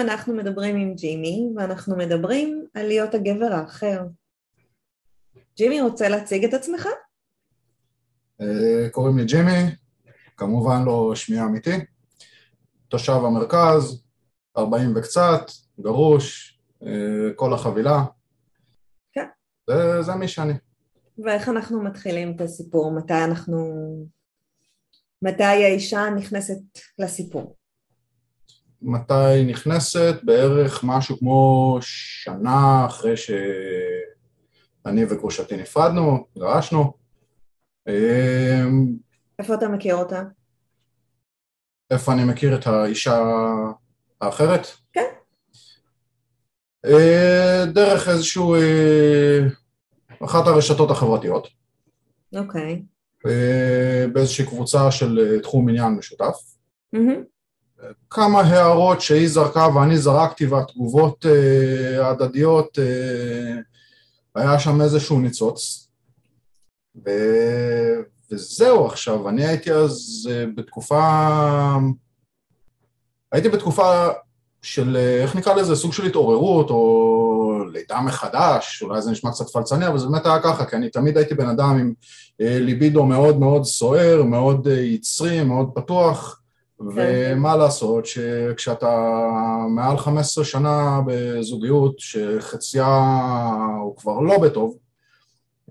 היום אנחנו מדברים עם ג'ימי, ואנחנו מדברים על להיות הגבר האחר. ג'ימי, רוצה להציג את עצמך? אה, קוראים לי ג'ימי, כמובן לא שמי אמיתי, תושב המרכז, 40 וקצת, גרוש, אה, כל החבילה. כן. זה, זה מי שאני. ואיך אנחנו מתחילים את הסיפור? מתי אנחנו... מתי האישה נכנסת לסיפור? מתי נכנסת? בערך משהו כמו שנה אחרי שאני וגרושתי נפרדנו, גרשנו. אה, איפה אתה מכיר אותה? איפה אני מכיר את האישה האחרת? כן. אה, דרך איזשהו... אה, אחת הרשתות החברתיות, אוקיי. אה, באיזושהי קבוצה של תחום עניין משותף. מהמם. כמה הערות שהיא זרקה ואני זרקתי והתגובות אה, ההדדיות, אה, היה שם איזשהו ניצוץ. ו... וזהו עכשיו, אני הייתי אז אה, בתקופה... הייתי בתקופה של, איך נקרא לזה, סוג של התעוררות או לידה מחדש, אולי זה נשמע קצת פלצני, אבל זה באמת היה ככה, כי אני תמיד הייתי בן אדם עם ליבידו מאוד מאוד סוער, מאוד יצרי, מאוד פתוח, ומה לעשות שכשאתה מעל 15 שנה בזוגיות, שחציה הוא כבר לא בטוב,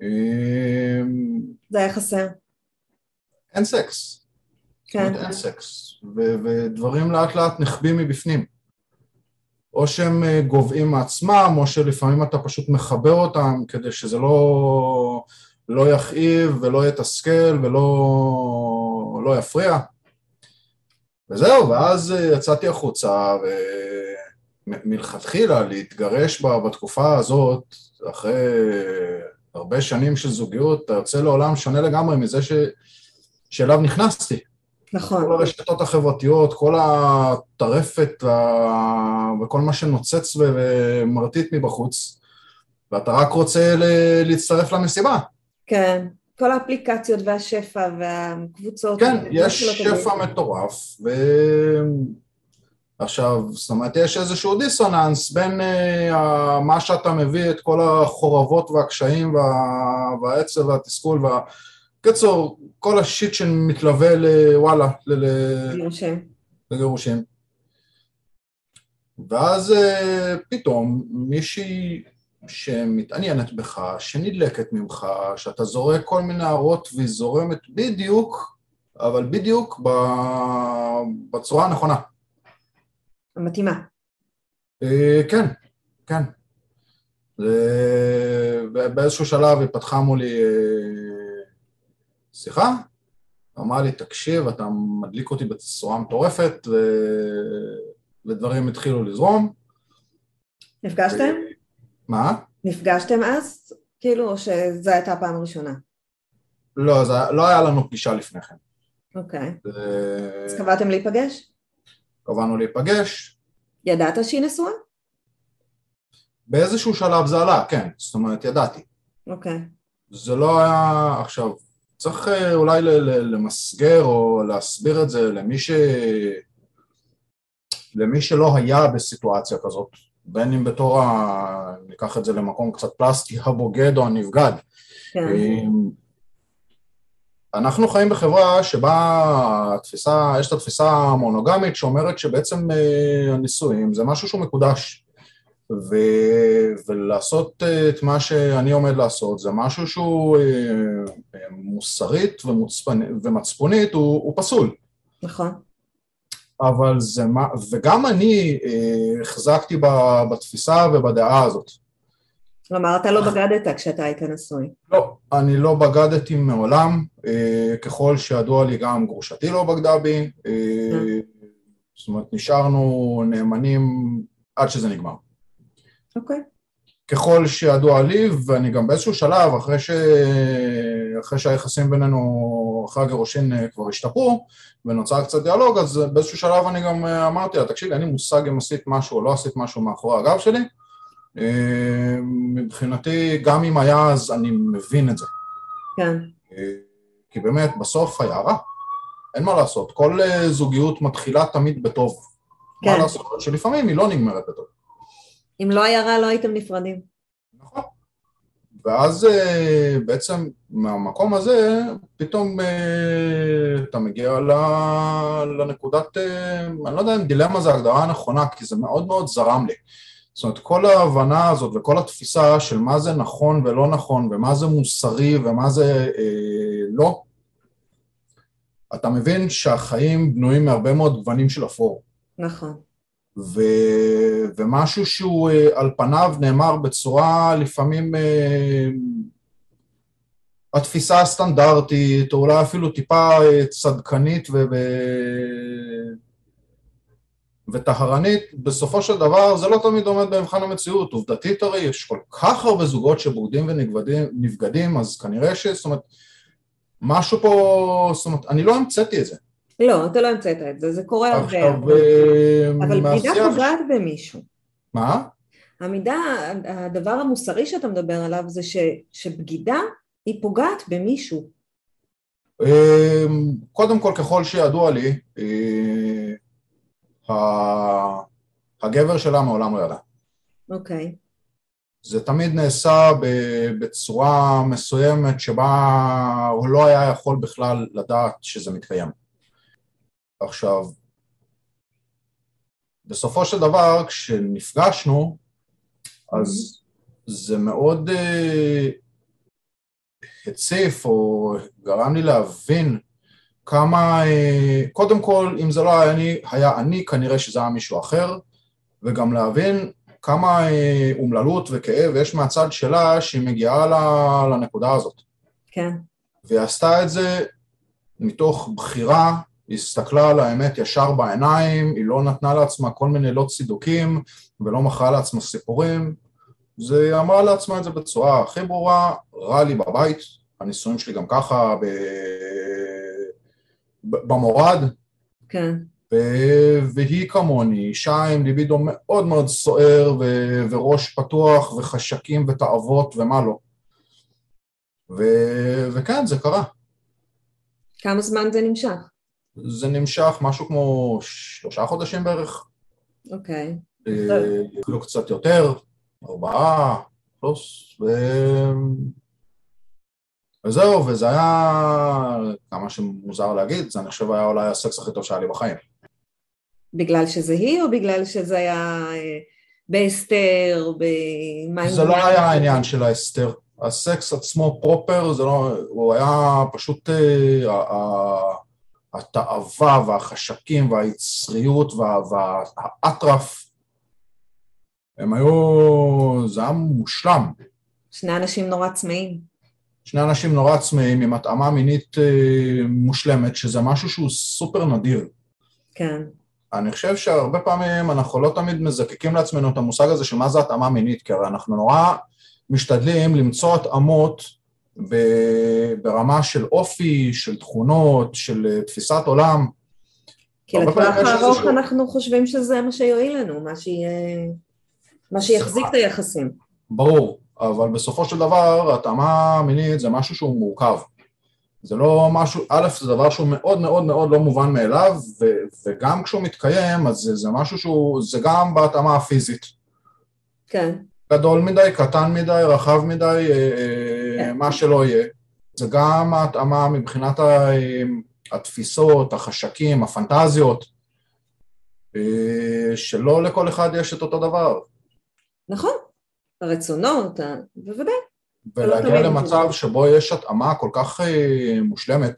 אה, זה היה חסר. אין סקס. כן. אין סקס, ודברים לאט לאט נחבים מבפנים. או שהם אה, גוועים מעצמם, או שלפעמים אתה פשוט מחבר אותם כדי שזה לא, לא יכאיב ולא יתסכל ולא לא יפריע. וזהו, ואז אה, יצאתי החוצה, ומלכתחילה להתגרש בה בתקופה הזאת, אחרי הרבה שנים של זוגיות, אתה יוצא לעולם שונה לגמרי מזה ש... שאליו נכנסתי. נכון. כל הרשתות החברתיות, כל הטרפת ה- וכל מה שנוצץ ומרטיט מבחוץ, ואתה רק רוצה ל- להצטרף למסיבה. כן. כל האפליקציות והשפע והקבוצות. כן, יש. שפע מטורף, ו... עכשיו, זאת אומרת, יש איזשהו דיסוננס בין uh, מה שאתה מביא, את כל החורבות והקשיים וה... והעצב והתסכול וה... קיצור, כל השיט שמתלווה לוואלה, ל... ל- גירושים. לגירושים. ואז אה, פתאום מישהי שמתעניינת בך, שנדלקת ממך, שאתה זורק כל מיני הערות והיא זורמת בדיוק, אבל בדיוק בצורה הנכונה. המתאימה. אה, כן, כן. באיזשהו שלב היא פתחה מולי אה, שיחה, אמרה לי, תקשיב, אתה מדליק אותי בצורה מטורפת, ו... ודברים התחילו לזרום. נפגשתם? מה? נפגשתם אז? כאילו, או שזו הייתה הפעם הראשונה? לא, זה, לא היה לנו פגישה לפני כן. אוקיי. זה- אז קבעתם להיפגש? קבענו להיפגש. ידעת שהיא נשואה? באיזשהו שלב זה עלה, כן, זאת אומרת, ידעתי. אוקיי. זה לא היה... עכשיו, צריך אה, אולי למסגר או להסביר את זה למי ש... למי שלא היה בסיטואציה כזאת, בין אם בתור ה... ניקח את זה למקום קצת פלסטי, הבוגד או הנבגד. כן. אנחנו חיים בחברה שבה התפיסה, יש את התפיסה המונוגמית שאומרת שבעצם אה, הנישואים זה משהו שהוא מקודש. ו, ולעשות אה, את מה שאני עומד לעשות זה משהו שהוא אה, מוסרית ומוצפנ, ומצפונית הוא, הוא פסול. נכון. אבל זה מה, וגם אני אה, החזקתי ב- בתפיסה ובדעה הזאת. כלומר, אתה לא בגדת כשאתה היית נשוי. לא, אני לא בגדתי מעולם, אה, ככל שידוע לי גם גרושתי לא בגדה בי, אה, זאת אומרת, נשארנו נאמנים עד שזה נגמר. אוקיי. ככל שידוע לי, ואני גם באיזשהו שלב, אחרי, ש... אחרי שהיחסים בינינו, אחרי הגירושין אה, כבר השתפרו, ונוצר קצת דיאלוג, אז באיזשהו שלב אני גם אה, אמרתי לה, תקשיבי, אין לי מושג אם עשית משהו או לא עשית משהו מאחורי הגב שלי. אה, מבחינתי, גם אם היה, אז אני מבין את זה. כן. כי באמת, בסוף היה רע. אין מה לעשות, כל זוגיות מתחילה תמיד בטוב. כן. מה לעשות, שלפעמים היא לא נגמרת בטוב. אם לא היה רע, לא הייתם נפרדים. נכון. ואז אה, בעצם מהמקום הזה, פתאום אה, אתה מגיע לנקודת, אה, אני לא יודע אם דילמה זה הגדרה הנכונה, כי זה מאוד מאוד זרם לי. זאת אומרת, כל ההבנה הזאת וכל התפיסה של מה זה נכון ולא נכון, ומה זה מוסרי ומה זה אה, לא, אתה מבין שהחיים בנויים מהרבה מאוד גוונים של אפור. נכון. ו, ומשהו שהוא אה, על פניו נאמר בצורה לפעמים אה, התפיסה הסטנדרטית, או אולי אפילו טיפה אה, צדקנית ו... וטהרנית, בסופו של דבר זה לא תמיד עומד במבחן המציאות. עובדתית הרי יש כל כך הרבה זוגות שבוגדים ונבגדים, אז כנראה ש... זאת אומרת, משהו פה, זאת אומרת, אני לא המצאתי את זה. לא, אתה לא המצאת את זה, זה קורה הרבה. אבל בגידה פוגעת במישהו. מה? המידה, הדבר המוסרי שאתה מדבר עליו זה ש, שבגידה היא פוגעת במישהו. אמ, קודם כל, ככל שידוע לי, אה, הגבר שלה מעולם לא ידע. אוקיי. זה תמיד נעשה בצורה מסוימת שבה הוא לא היה יכול בכלל לדעת שזה מתקיים. עכשיו, בסופו של דבר, כשנפגשנו, אז זה מאוד uh, הציף או גרם לי להבין כמה, uh, קודם כל, אם זה לא היה אני, היה אני, כנראה שזה היה מישהו אחר, וגם להבין כמה uh, אומללות וכאב יש מהצד שלה שהיא מגיעה לנקודה הזאת. כן. והיא עשתה את זה מתוך בחירה היא הסתכלה על האמת ישר בעיניים, היא לא נתנה לעצמה כל מיני לא צידוקים ולא מכרה לעצמה סיפורים, זה היא אמרה לעצמה את זה בצורה הכי ברורה, רע לי בבית, הנישואים שלי גם ככה ב... במורד, כן. ו- והיא כמוני, אישה עם ליבידו מאוד מאוד סוער ו- וראש פתוח וחשקים ותאוות ומה לא. ו- וכן, זה קרה. כמה זמן זה נמשך? זה נמשך משהו כמו שלושה חודשים בערך. אוקיי. אפילו קצת יותר, ארבעה, פלוס, ו... וזהו, וזה היה, כמה שמוזר להגיד, זה אני חושב היה אולי הסקס הכי טוב שהיה לי בחיים. בגלל שזה היא, או בגלל שזה היה אה, בהסתר, במים... זה לא היה העניין של ההסתר. הסקס עצמו פרופר, זה לא, הוא היה פשוט, אה, התאווה והחשקים והיצריות והאטרף, הם היו, זה היה מושלם. שני אנשים נורא צמאים. שני אנשים נורא צמאים עם התאמה מינית אה, מושלמת, שזה משהו שהוא סופר נדיר. כן. אני חושב שהרבה פעמים אנחנו לא תמיד מזקקים לעצמנו את המושג הזה של מה זה התאמה מינית, כי הרי אנחנו נורא משתדלים למצוא התאמות ברמה של אופי, של תכונות, של אה, תפיסת עולם. כי לטווח הארוך אנחנו חושבים שזה מה שיועיל לנו, מה, שיהיה... מה שיחזיק את היחסים. ברור, אבל בסופו של דבר התאמה מינית זה משהו שהוא מורכב. זה לא משהו, א', זה דבר שהוא מאוד מאוד מאוד לא מובן מאליו, ו, וגם כשהוא מתקיים, אז זה, זה משהו שהוא, זה גם בהתאמה הפיזית. כן. גדול מדי, קטן מדי, רחב מדי, אה, אה. מה שלא יהיה. זה גם ההתאמה מבחינת התפיסות, החשקים, הפנטזיות, אה, שלא לכל אחד יש את אותו דבר. נכון, הרצונות, בוודאי. ולהגיע למצב שבו יש התאמה כל כך מושלמת,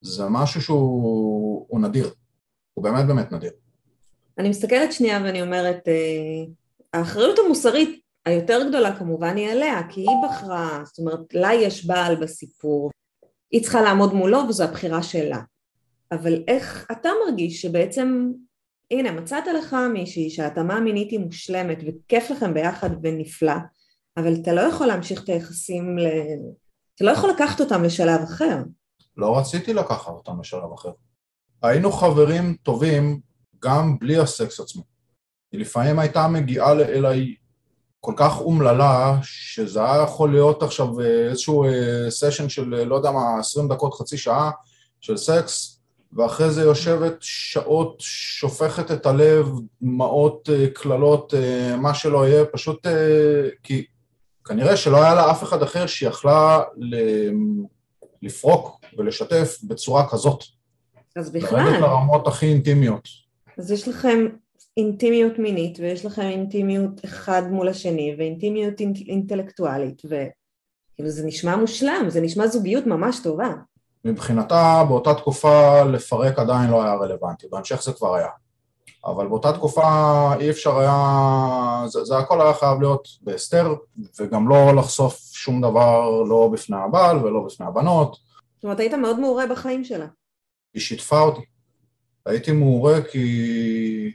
זה משהו שהוא נדיר, הוא באמת באמת נדיר. אני מסתכלת שנייה ואני אומרת, האחריות המוסרית היותר גדולה כמובן היא עליה, כי היא בחרה, זאת אומרת, לה יש בעל בסיפור, היא צריכה לעמוד מולו וזו הבחירה שלה. אבל איך אתה מרגיש שבעצם, הנה, מצאת לך מישהי שההתאמה המינית היא מושלמת וכיף לכם ביחד ונפלא, אבל אתה לא יכול להמשיך את היחסים, ל... אתה לא יכול לקחת אותם לשלב אחר. לא רציתי לקחת אותם לשלב אחר. היינו חברים טובים גם בלי הסקס עצמו. היא לפעמים הייתה מגיעה אליי כל כך אומללה, שזה היה יכול להיות עכשיו איזשהו סשן של, לא יודע מה, 20 דקות, חצי שעה של סקס, ואחרי זה יושבת שעות, שופכת את הלב, דמעות, קללות, מה שלא יהיה, פשוט כי כנראה שלא היה לה אף אחד אחר שיכלה לפרוק ולשתף בצורה כזאת. אז בכלל... לרדת לרמות הכי אינטימיות. אז יש לכם אינטימיות מינית ויש לכם אינטימיות אחד מול השני ואינטימיות אינט, אינטלקטואלית וכאילו זה נשמע מושלם, זה נשמע זוגיות ממש טובה. מבחינתה באותה תקופה לפרק עדיין לא היה רלוונטי, בהמשך זה כבר היה. אבל באותה תקופה אי אפשר היה, זה, זה הכל היה חייב להיות בהסתר וגם לא לחשוף שום דבר לא בפני הבעל ולא בפני הבנות. זאת אומרת היית מאוד מעורה בחיים שלה. היא שיתפה אותי. הייתי מעורה כי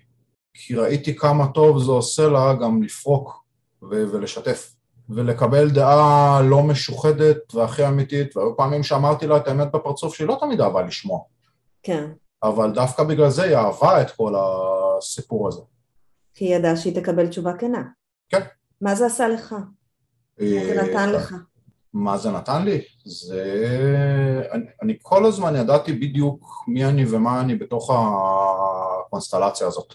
כי ראיתי כמה טוב זה עושה לה גם לפרוק ו- ולשתף, ולקבל דעה לא משוחדת והכי אמיתית, והיו פעמים שאמרתי לה את האמת בפרצוף שהיא לא תמיד אהבה לשמוע. כן. אבל דווקא בגלל זה היא אהבה את כל הסיפור הזה. כי היא ידעה שהיא תקבל תשובה כנה. כן. מה זה עשה לך? מה זה נתן לך? מה זה נתן לי? זה... אני, אני כל הזמן ידעתי בדיוק מי אני ומה אני בתוך הקונסטלציה הזאת.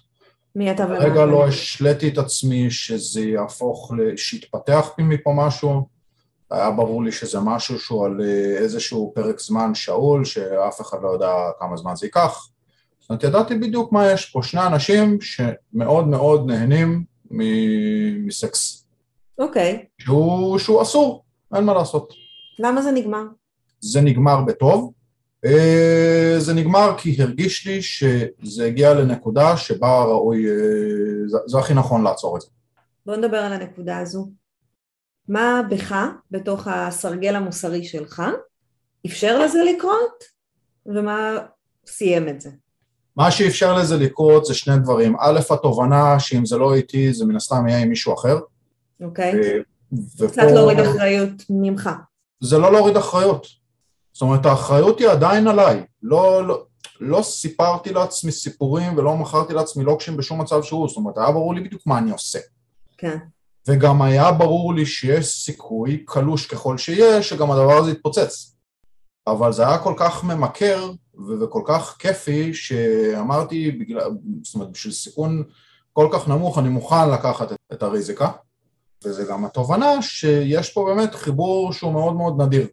מי אתה ומה? רגע לא השליתי את עצמי שזה יהפוך, שיתפתח מפה משהו, היה ברור לי שזה משהו שהוא על איזשהו פרק זמן שאול, שאף אחד לא יודע כמה זמן זה ייקח. זאת אומרת, ידעתי בדיוק מה יש פה, שני אנשים שמאוד מאוד נהנים מסקס. אוקיי. Okay. שהוא, שהוא אסור, אין מה לעשות. למה זה נגמר? זה נגמר בטוב, אה, זה נגמר כי הרגיש לי שזה הגיע לנקודה שבה ראוי, אה, זה, זה הכי נכון לעצור את זה. בוא נדבר על הנקודה הזו. מה בך, בתוך הסרגל המוסרי שלך, אפשר לזה לקרות, ומה סיים את זה? מה שאפשר לזה לקרות זה שני דברים. א', התובנה שאם זה לא איתי, זה מן הסתם יהיה עם מישהו אחר. אוקיי. ופה... קצת להוריד אחריות ממך. זה לא להוריד אחריות. זאת אומרת, האחריות היא עדיין עליי. לא, לא, לא סיפרתי לעצמי סיפורים ולא מכרתי לעצמי לוקשים בשום מצב שהוא, זאת אומרת, היה ברור לי בדיוק מה אני עושה. כן. וגם היה ברור לי שיש סיכוי, קלוש ככל שיהיה, שגם הדבר הזה יתפוצץ. אבל זה היה כל כך ממכר וכל כך כיפי, שאמרתי, בגלל, זאת אומרת, בשביל סיכון כל כך נמוך, אני מוכן לקחת את הריזיקה. וזה גם התובנה שיש פה באמת חיבור שהוא מאוד מאוד נדיר.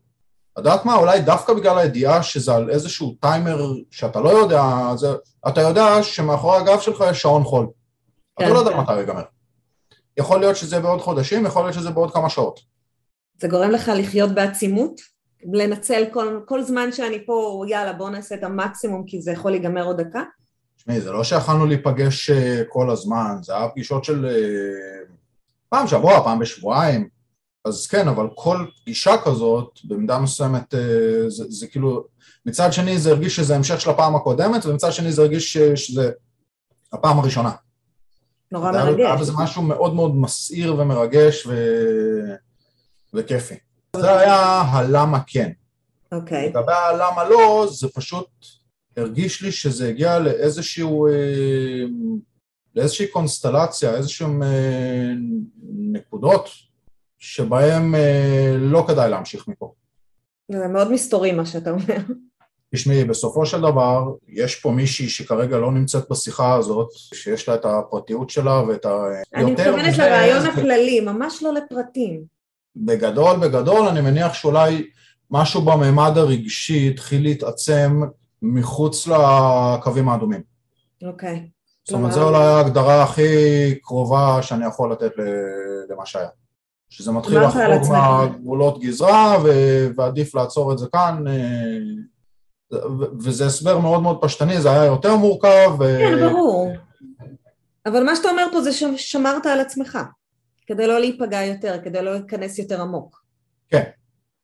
יודעת מה, אולי דווקא בגלל הידיעה שזה על איזשהו טיימר שאתה לא יודע, זה, אתה יודע שמאחורי הגב שלך יש שעון חול. כן. אתה לא יודע מתי הוא ייגמר. יכול להיות שזה בעוד חודשים, יכול להיות שזה בעוד כמה שעות. זה גורם לך לחיות בעצימות? לנצל כל, כל זמן שאני פה, יאללה, בוא נעשה את המקסימום כי זה יכול להיגמר עוד דקה? תשמעי, זה לא שיכולנו להיפגש אה, כל הזמן, זה היה פגישות של אה, פעם שבוע, פעם בשבועיים, אז כן, אבל כל פגישה כזאת, במידה מסוימת, אה, זה, זה כאילו, מצד שני זה הרגיש שזה המשך של הפעם הקודמת, ומצד שני זה הרגיש שזה הפעם הראשונה. נורא מרגש. היה בזה משהו מאוד מאוד מסעיר ומרגש ו... וכיפי. זה היה הלמה כן. אוקיי. לגבי הלמה לא, זה פשוט הרגיש לי שזה הגיע לאיזשהו... אה, לאיזושהי קונסטלציה, איזשהם אה, נקודות שבהם אה, לא כדאי להמשיך מפה. זה מאוד מסתורי מה שאתה אומר. תשמעי, בסופו של דבר, יש פה מישהי שכרגע לא נמצאת בשיחה הזאת, שיש לה את הפרטיות שלה ואת ה... אני מתכוונת לרעיון הכללי, ממש לא לפרטים. בגדול, בגדול, אני מניח שאולי משהו בממד הרגשי התחיל להתעצם מחוץ לקווים האדומים. אוקיי. זאת אומרת, זו אולי ההגדרה הכי קרובה שאני יכול לתת למה שהיה. שזה מתחיל לחרוג מהגבולות גזרה, ועדיף לעצור את זה כאן, אה, וזה הסבר מאוד מאוד פשטני, זה היה יותר מורכב. כן, ברור. אבל מה שאתה אומר פה זה ששמרת על עצמך. כדי לא להיפגע יותר, כדי לא להיכנס יותר עמוק. כן.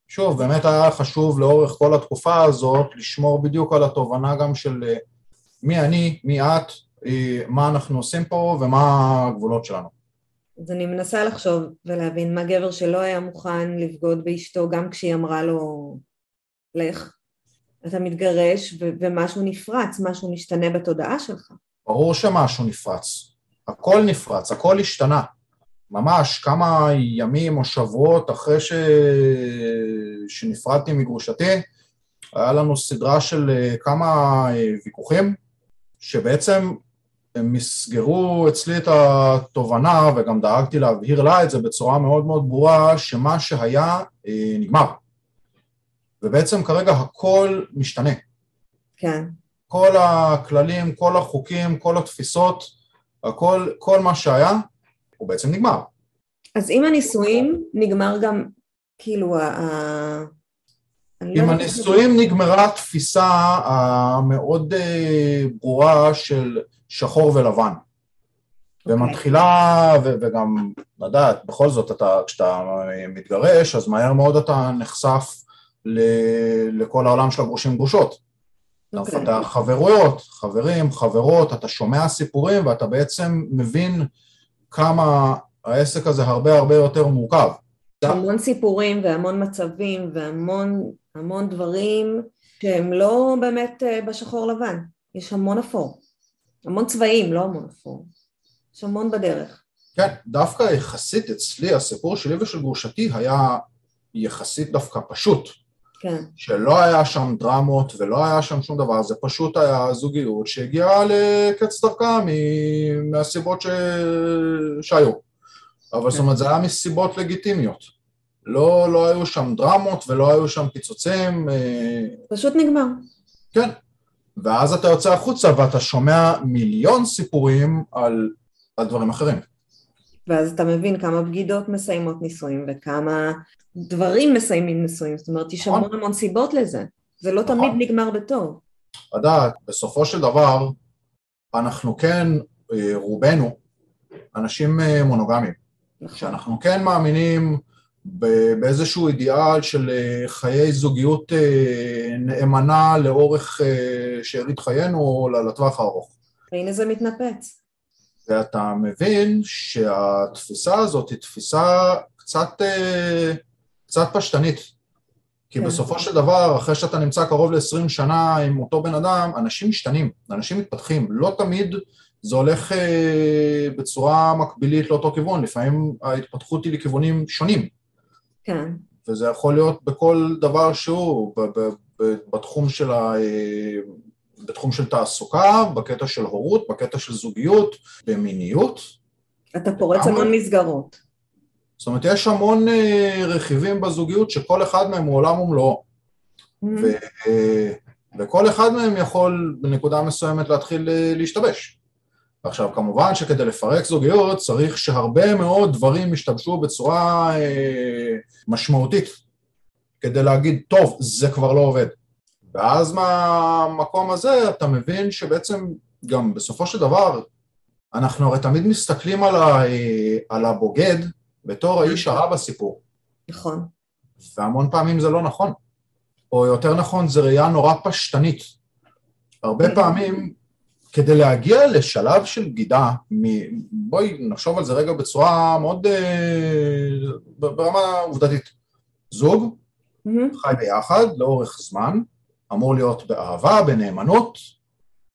שוב, באמת היה חשוב לאורך כל התקופה הזאת לשמור בדיוק על התובנה גם של אה, מי אני, מי את, אה, מה אנחנו עושים פה ומה הגבולות שלנו. אז אני מנסה לחשוב ולהבין מה גבר שלא היה מוכן לבגוד באשתו גם כשהיא אמרה לו לך, אתה מתגרש ו- ומשהו נפרץ, משהו משתנה בתודעה שלך. ברור שמשהו נפרץ. הכל נפרץ, הכל השתנה. ממש כמה ימים או שבועות אחרי ש... שנפרדתי מגרושתי, היה לנו סדרה של אה, כמה אה, ויכוחים, שבעצם הם מסגרו אצלי את התובנה, וגם דאגתי להבהיר לה את זה בצורה מאוד מאוד ברורה, שמה שהיה אה, נגמר. ובעצם כרגע הכל משתנה. כן. כל הכללים, כל החוקים, כל התפיסות, הכל, כל מה שהיה, הוא בעצם נגמר. אז עם הנישואים נגמר גם, כאילו, ה... לא עם הנישואים נגמרה התפיסה המאוד אה, ברורה של שחור ולבן. Okay. אוקיי. ומתחילה, ו- וגם, לדעת, בכל זאת, אתה, כשאתה מתגרש, אז מהר מאוד אתה נחשף ל- לכל העולם של הגרושים גרושות. אתה okay. אוקיי. מפתח חברויות, חברים, חברות, אתה שומע סיפורים ואתה בעצם מבין כמה העסק הזה הרבה הרבה יותר מורכב. המון סיפורים והמון מצבים והמון המון דברים שהם לא באמת אה, בשחור לבן, יש המון אפור. המון צבעים, לא המון אפור. יש המון בדרך. כן, דווקא יחסית אצלי, הסיפור שלי ושל גרושתי היה יחסית דווקא פשוט. כן. שלא היה שם דרמות ולא היה שם שום דבר, זה פשוט היה זוגיות שהגיעה לקץ דרכה מהסיבות ש... שהיו. אבל זאת אומרת, זה היה מסיבות לגיטימיות. לא, לא היו שם דרמות ולא היו שם פיצוצים. אה, פשוט נגמר. כן. ואז אתה יוצא החוצה ואתה שומע מיליון סיפורים על, על דברים אחרים. ואז אתה מבין כמה בגידות מסיימות נישואים וכמה דברים מסיימים נישואים, זאת אומרת, יש המון נכון. המון סיבות לזה, זה לא נכון. תמיד נגמר בטוב. לדעת, בסופו של דבר, אנחנו כן, אה, רובנו, אנשים אה, מונוגמיים. נכון. שאנחנו כן מאמינים באיזשהו אידיאל של אה, חיי זוגיות נאמנה לאורך שארית חיינו לטווח הארוך. והנה זה מתנפץ. ואתה מבין שהתפיסה הזאת היא תפיסה קצת, קצת פשטנית. כי כן. בסופו של דבר, אחרי שאתה נמצא קרוב ל-20 שנה עם אותו בן אדם, אנשים משתנים, אנשים מתפתחים. לא תמיד זה הולך אה, בצורה מקבילית לאותו כיוון, לפעמים ההתפתחות היא לכיוונים שונים. כן. וזה יכול להיות בכל דבר שהוא, בתחום של ה... אה, בתחום של תעסוקה, בקטע של הורות, בקטע של זוגיות, במיניות. אתה פורץ המון מסגרות. זאת אומרת, יש המון אה, רכיבים בזוגיות שכל אחד מהם הוא עולם ומלואו. Mm-hmm. ו- אה, וכל אחד מהם יכול בנקודה מסוימת להתחיל להשתבש. עכשיו, כמובן שכדי לפרק זוגיות צריך שהרבה מאוד דברים ישתבשו בצורה אה, משמעותית, כדי להגיד, טוב, זה כבר לא עובד. ואז מהמקום הזה אתה מבין שבעצם גם בסופו של דבר, אנחנו הרי תמיד מסתכלים על, ה, על הבוגד בתור האיש הרע בסיפור. נכון. והמון פעמים זה לא נכון. או יותר נכון, זו ראייה נורא פשטנית. הרבה כן. פעמים, כדי להגיע לשלב של בגידה, בואי נחשוב על זה רגע בצורה מאוד, אה, ברמה עובדתית. זוג חי ביחד לאורך זמן, אמור להיות באהבה, בנאמנות,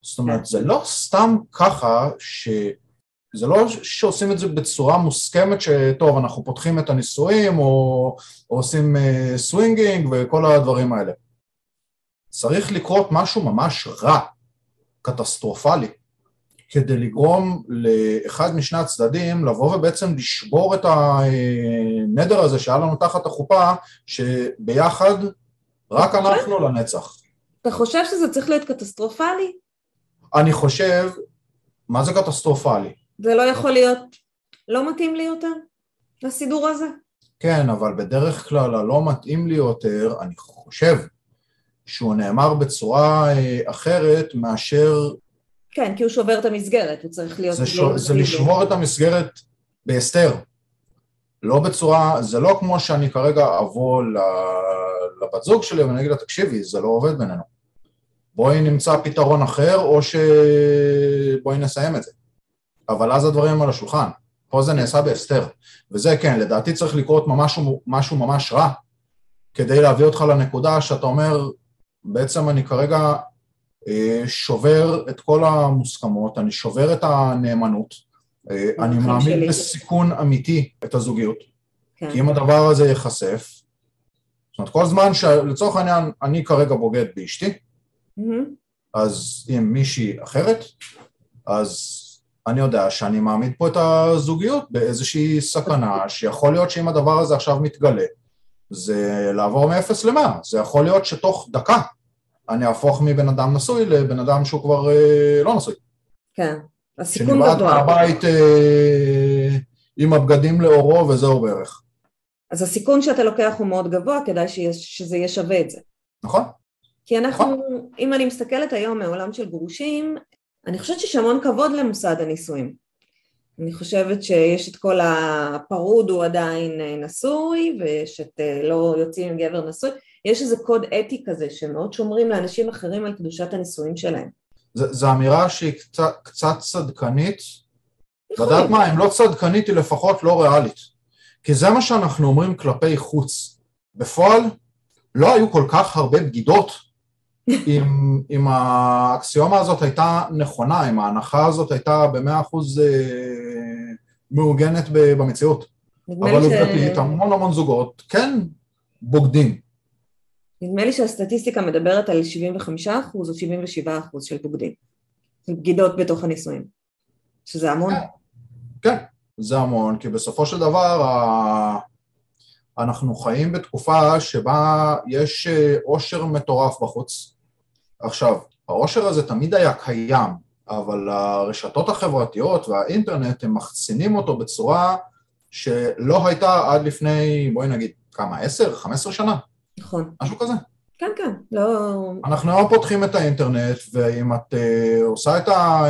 זאת אומרת, כן. זה לא סתם ככה ש... זה לא שעושים את זה בצורה מוסכמת שטוב, אנחנו פותחים את הנישואים או, או עושים uh, swinging וכל הדברים האלה. צריך לקרות משהו ממש רע, קטסטרופלי, כדי לגרום לאחד משני הצדדים לבוא ובעצם לשבור את הנדר הזה שהיה לנו תחת החופה, שביחד רק אנחנו לנצח. אתה חושב שזה צריך להיות קטסטרופלי? אני חושב, מה זה קטסטרופלי? זה לא יכול להיות, לא מתאים לי יותר, הסידור הזה. כן, אבל בדרך כלל הלא מתאים לי יותר, אני חושב שהוא נאמר בצורה אה, אחרת מאשר... כן, כי הוא שובר את המסגרת, הוא צריך להיות... זה, ש... זה לשבור את המסגרת בהסתר. לא בצורה, זה לא כמו שאני כרגע אבוא לבת זוג שלי ואני אגיד לה, תקשיבי, זה לא עובד בינינו. בואי נמצא פתרון אחר, או שבואי נסיים את זה. אבל אז הדברים על השולחן. פה זה נעשה בהסתר. וזה כן, לדעתי צריך לקרות משהו, משהו ממש רע, כדי להביא אותך לנקודה שאתה אומר, בעצם אני כרגע אה, שובר את כל המוסכמות, אני שובר את הנאמנות, אה, אני מעמיד בסיכון אמיתי את הזוגיות, כן. כי אם הדבר הזה ייחשף, זאת אומרת, כל זמן שלצורך העניין אני כרגע בוגד באשתי, mm-hmm. אז עם מישהי אחרת, אז אני יודע שאני מעמיד פה את הזוגיות באיזושהי סכנה, שיכול להיות שאם הדבר הזה עכשיו מתגלה, זה לעבור מ-0 ל-100, זה יכול להיות שתוך דקה אני אהפוך מבן אדם נשוי לבן אדם שהוא כבר אה, לא נשוי. כן, הסיכון גדול. שנבעט מהבית אה, עם הבגדים לאורו וזהו בערך. אז הסיכון שאתה לוקח הוא מאוד גבוה, כדאי שזה יהיה שווה את זה. נכון. כי אנחנו, נכון. אם אני מסתכלת היום מעולם של גרושים, אני חושבת שיש המון כבוד למוסד הנישואים. אני חושבת שיש את כל הפרוד הוא עדיין אה, נשוי, ויש את אה, לא יוצאים עם גבר נשוי, יש איזה קוד אתי כזה שמאוד שומרים לאנשים אחרים על קדושת הנישואים שלהם. זו אמירה שהיא קצת, קצת צדקנית, לדעת נכון. מה, אם לא צדקנית היא לפחות לא ריאלית. כי זה מה שאנחנו אומרים כלפי חוץ. בפועל לא היו כל כך הרבה בגידות אם, אם האקסיומה הזאת הייתה נכונה, אם ההנחה הזאת הייתה במאה אחוז אה, מעוגנת במציאות. אבל עובדתית, ש... המון המון זוגות כן בוגדים. נדמה לי שהסטטיסטיקה מדברת על 75 אחוז או 77 אחוז של בוגדים, של בגידות בתוך הנישואים, שזה המון. כן, כן, זה המון, כי בסופו של דבר אנחנו חיים בתקופה שבה יש אה, עושר מטורף בחוץ, עכשיו, העושר הזה תמיד היה קיים, אבל הרשתות החברתיות והאינטרנט הם מחצינים אותו בצורה שלא הייתה עד לפני, בואי נגיד, כמה, עשר, חמש עשרה שנה? נכון. משהו כזה. כן, כן, לא... אנחנו היום פותחים את האינטרנט, ואם את uh, עושה את, ה, uh,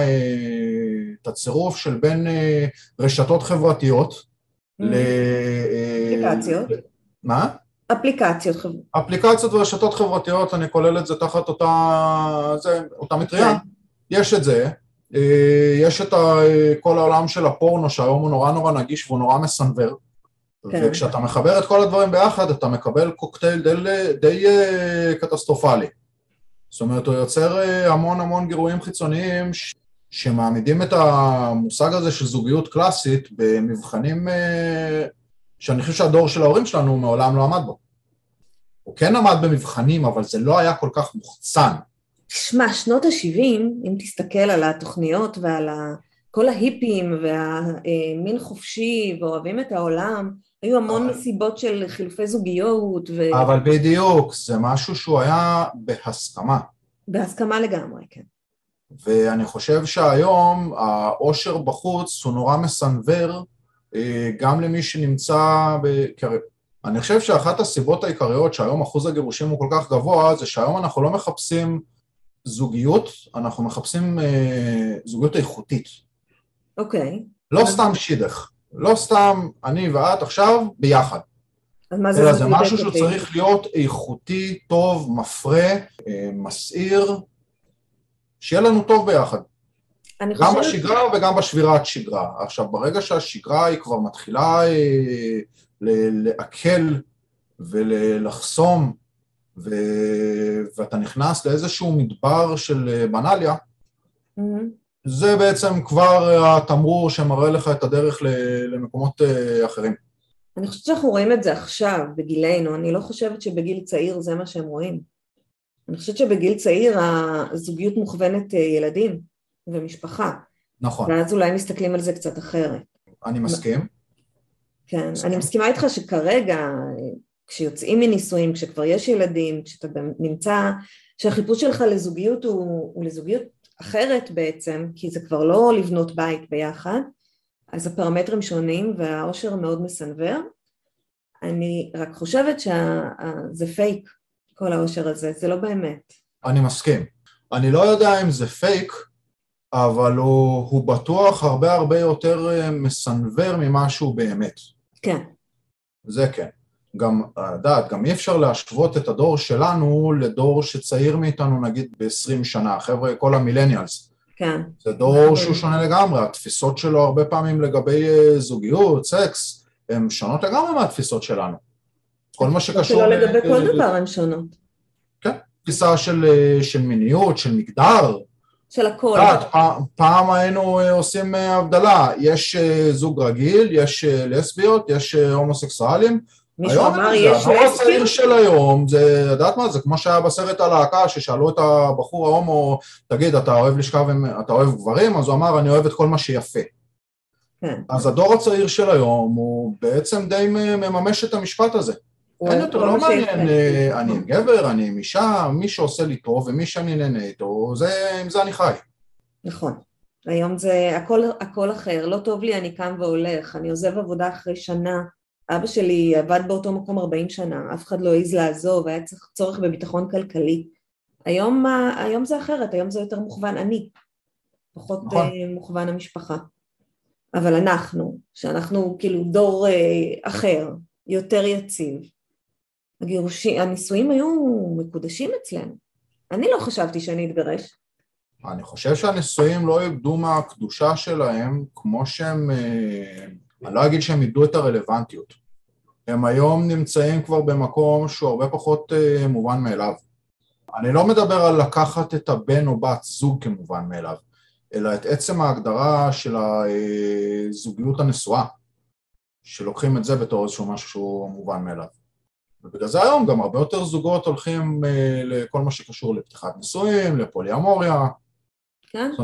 את הצירוף של בין uh, רשתות חברתיות mm-hmm. ל... אפליקציות. מה? אפליקציות. אפליקציות ורשתות חברתיות, אני כולל את זה תחת אותה, זה, אותה מטריה. כן. יש את זה, יש את כל העולם של הפורנו שהיום הוא נורא נורא נגיש והוא נורא מסנוור. כן. וכשאתה מחבר את כל הדברים ביחד, אתה מקבל קוקטייל די, די אה, קטסטרופלי. זאת אומרת, הוא יוצר אה, המון המון גירויים חיצוניים ש... שמעמידים את המושג הזה של זוגיות קלאסית במבחנים שאני חושב שהדור של ההורים שלנו מעולם לא עמד בו. הוא כן עמד במבחנים, אבל זה לא היה כל כך מוחצן. תשמע, שנות ה-70, אם תסתכל על התוכניות ועל כל ההיפים והמין חופשי ואוהבים את העולם, היו המון מסיבות של חילופי זוגיות ו... אבל בדיוק, זה משהו שהוא היה בהסכמה. בהסכמה לגמרי, כן. ואני חושב שהיום העושר בחוץ הוא נורא מסנוור אה, גם למי שנמצא, ב... אני חושב שאחת הסיבות העיקריות שהיום אחוז הגירושים הוא כל כך גבוה, זה שהיום אנחנו לא מחפשים זוגיות, אנחנו מחפשים אה, זוגיות איכותית. אוקיי. לא. סתם שידך, לא סתם אני ואת עכשיו ביחד. אז מה זה אלא זה משהו שהוא צריך להיות איכותי, טוב, מפרה, אה, מסעיר, שיהיה לנו טוב ביחד. גם חושבת... בשגרה וגם בשבירת שגרה. עכשיו, ברגע שהשגרה היא כבר מתחילה אה, לעכל ולחסום, ו... ואתה נכנס לאיזשהו מדבר של אה, בנאליה, mm-hmm. זה בעצם כבר התמרור שמראה לך את הדרך למקומות אה, אחרים. אני חושבת שאנחנו רואים את זה עכשיו, בגילנו, אני לא חושבת שבגיל צעיר זה מה שהם רואים. אני חושבת שבגיל צעיר הזוגיות מוכוונת ילדים. ומשפחה. נכון. ואז אולי מסתכלים על זה קצת אחרת. אני מסכים. כן, מסכים. אני מסכימה איתך שכרגע, כשיוצאים מנישואים, כשכבר יש ילדים, כשאתה נמצא, שהחיפוש שלך לזוגיות הוא, הוא לזוגיות אחרת בעצם, כי זה כבר לא לבנות בית ביחד, אז הפרמטרים שונים והאושר מאוד מסנוור. אני רק חושבת שזה פייק, כל האושר הזה, זה לא באמת. אני מסכים. אני לא יודע אם זה פייק, אבל הוא, הוא בטוח הרבה הרבה יותר אה, מסנוור ממה שהוא באמת. כן. זה כן. גם, יודעת, גם אי אפשר להשוות את הדור שלנו לדור שצעיר מאיתנו נגיד ב-20 שנה, חבר'ה, כל המילניאלס. כן. זה דור שהוא שונה לגמרי, התפיסות שלו הרבה פעמים לגבי אה, זוגיות, סקס, הן שונות לגמרי מהתפיסות שלנו. כל מה שקשור... שלא לגבי כל דבר הן שונות. כן, תפיסה של, אה, של מיניות, של מגדר. של הכל. פעם, פעם היינו אה, עושים הבדלה, יש זוג רגיל, יש לסביות, יש הומוסקסואלים, מישהו אמר יש לסביות? הצעיר של היום, זה, יודעת מה, זה כמו שהיה בסרט הלהקה, ששאלו את הבחור ההומו, תגיד, אתה אוהב לשכב עם, אתה אוהב גברים? אז הוא אמר, אני אוהב את כל מה שיפה. כן. אז הדור הצעיר של היום, הוא בעצם די מממש את המשפט הזה. אין יותר, לא מעניין, אה, אני עם גבר, אני עם אישה, מי שעושה לי טוב ומי שאני נהנה איתו, זה, עם זה אני חי. נכון. היום זה הכל, הכל אחר, לא טוב לי, אני קם והולך, אני עוזב עבודה אחרי שנה, אבא שלי עבד באותו מקום 40 שנה, אף אחד לא העז לעזוב, היה צריך צורך בביטחון כלכלי. היום, היום זה אחרת, היום זה יותר מוכוון אני, פחות נכון. אה, מוכוון המשפחה. אבל אנחנו, שאנחנו כאילו דור אה, אחר, יותר יציב, הגירושים, הנישואים היו מקודשים אצלנו. אני לא חשבתי שאני אתגרש. אני חושב שהנישואים לא איבדו מהקדושה שלהם כמו שהם אה, אני לא אגיד שהם איבדו את הרלוונטיות. הם היום נמצאים כבר במקום שהוא הרבה פחות uh, מובן מאליו. אני לא מדבר על לקחת את הבן או בת זוג כמובן מאליו, אלא את עצם ההגדרה של הזוגיות הנשואה, שלוקחים את זה בתור איזשהו משהו שהוא מובן מאליו. ובגלל זה היום גם הרבה יותר זוגות הולכים uh, לכל מה שקשור לפתיחת נישואים, לפוליאמוריה, כן.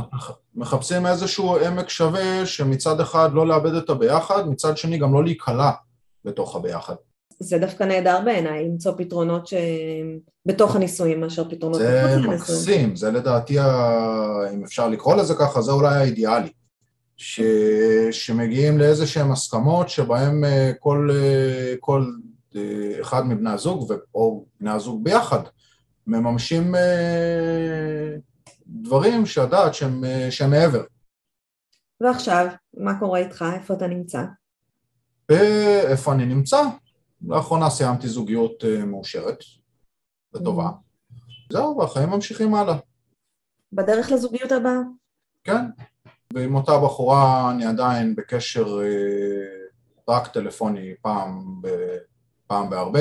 מחפשים איזשהו עמק שווה שמצד אחד לא לאבד את הביחד, מצד שני גם לא להיקלע בתוך הביחד. זה דווקא נהדר בעיניי, למצוא פתרונות שבתוך הנישואים מאשר פתרונות מחוץ לנישואים. זה מקסים, זה לדעתי, אם אפשר לקרוא לזה ככה, זה אולי האידיאלי. ש... שמגיעים לאיזה שהם הסכמות שבהם אה, כל, אה, כל אה, אחד מבני הזוג, או בני הזוג ביחד, מממשים דברים שהדעת שהם, שהם מעבר. ועכשיו, מה קורה איתך? איפה אתה נמצא? איפה אני נמצא? לאחרונה סיימתי זוגיות אה, מאושרת וטובה. זהו, והחיים ממשיכים הלאה. בדרך לזוגיות הבאה? כן, ועם אותה בחורה אני עדיין בקשר אה, רק טלפוני פעם, ב, פעם בהרבה.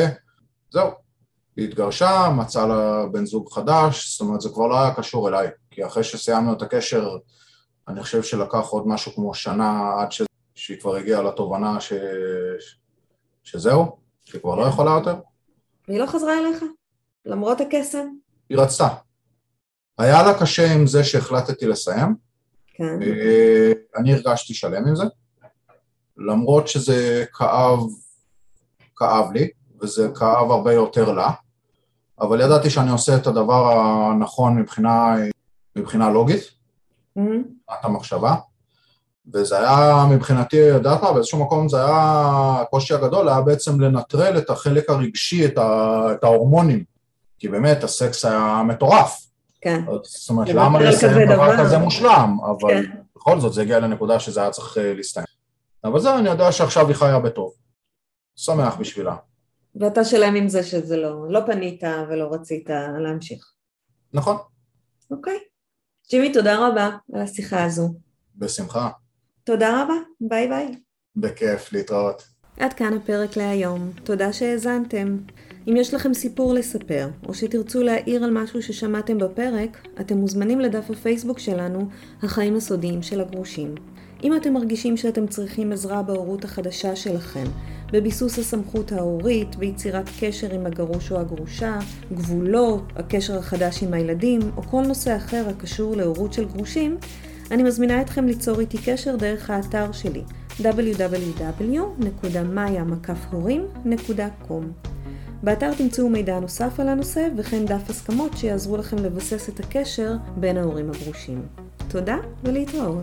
זהו, היא התגרשה, מצאה לה בן זוג חדש, זאת אומרת זה כבר לא היה קשור אליי, כי אחרי שסיימנו את הקשר, אני חושב שלקח עוד משהו כמו שנה עד ש... שהיא כבר הגיעה לתובנה ש... שזהו, שהיא כבר לא יכולה יותר. והיא לא חזרה אליך, למרות הקסם? היא רצתה. היה לה קשה עם זה שהחלטתי לסיים. כן. אה, אני הרגשתי שלם עם זה, למרות שזה כאב, כאב לי, וזה כאב הרבה יותר לה, אבל ידעתי שאני עושה את הדבר הנכון מבחינה, מבחינה לוגית, mm-hmm. המחשבה, וזה היה מבחינתי, יודעת מה, באיזשהו מקום זה היה, הקושי הגדול היה בעצם לנטרל את החלק הרגשי, את, ה, את ההורמונים, כי באמת הסקס היה מטורף. כן. זאת אומרת, למה לסיים דבר כזה מושלם, אבל כן. בכל זאת זה הגיע לנקודה שזה היה צריך אה, להסתיים. אבל זהו, אני יודע שעכשיו היא חיה בטוב. שמח בשבילה. ואתה שלם עם זה שזה לא, לא פנית ולא רצית להמשיך. נכון. אוקיי. ג'ימי, תודה רבה על השיחה הזו. בשמחה. תודה רבה, ביי ביי. בכיף, להתראות. עד כאן הפרק להיום, תודה שהאזנתם. אם יש לכם סיפור לספר, או שתרצו להעיר על משהו ששמעתם בפרק, אתם מוזמנים לדף הפייסבוק שלנו, החיים הסודיים של הגרושים. אם אתם מרגישים שאתם צריכים עזרה בהורות החדשה שלכם, בביסוס הסמכות ההורית, ביצירת קשר עם הגרוש או הגרושה, גבולות, הקשר החדש עם הילדים, או כל נושא אחר הקשור להורות של גרושים, אני מזמינה אתכם ליצור איתי קשר דרך האתר שלי www.maya.com באתר תמצאו מידע נוסף על הנושא וכן דף הסכמות שיעזרו לכם לבסס את הקשר בין ההורים הגרושים. תודה ולהתראות.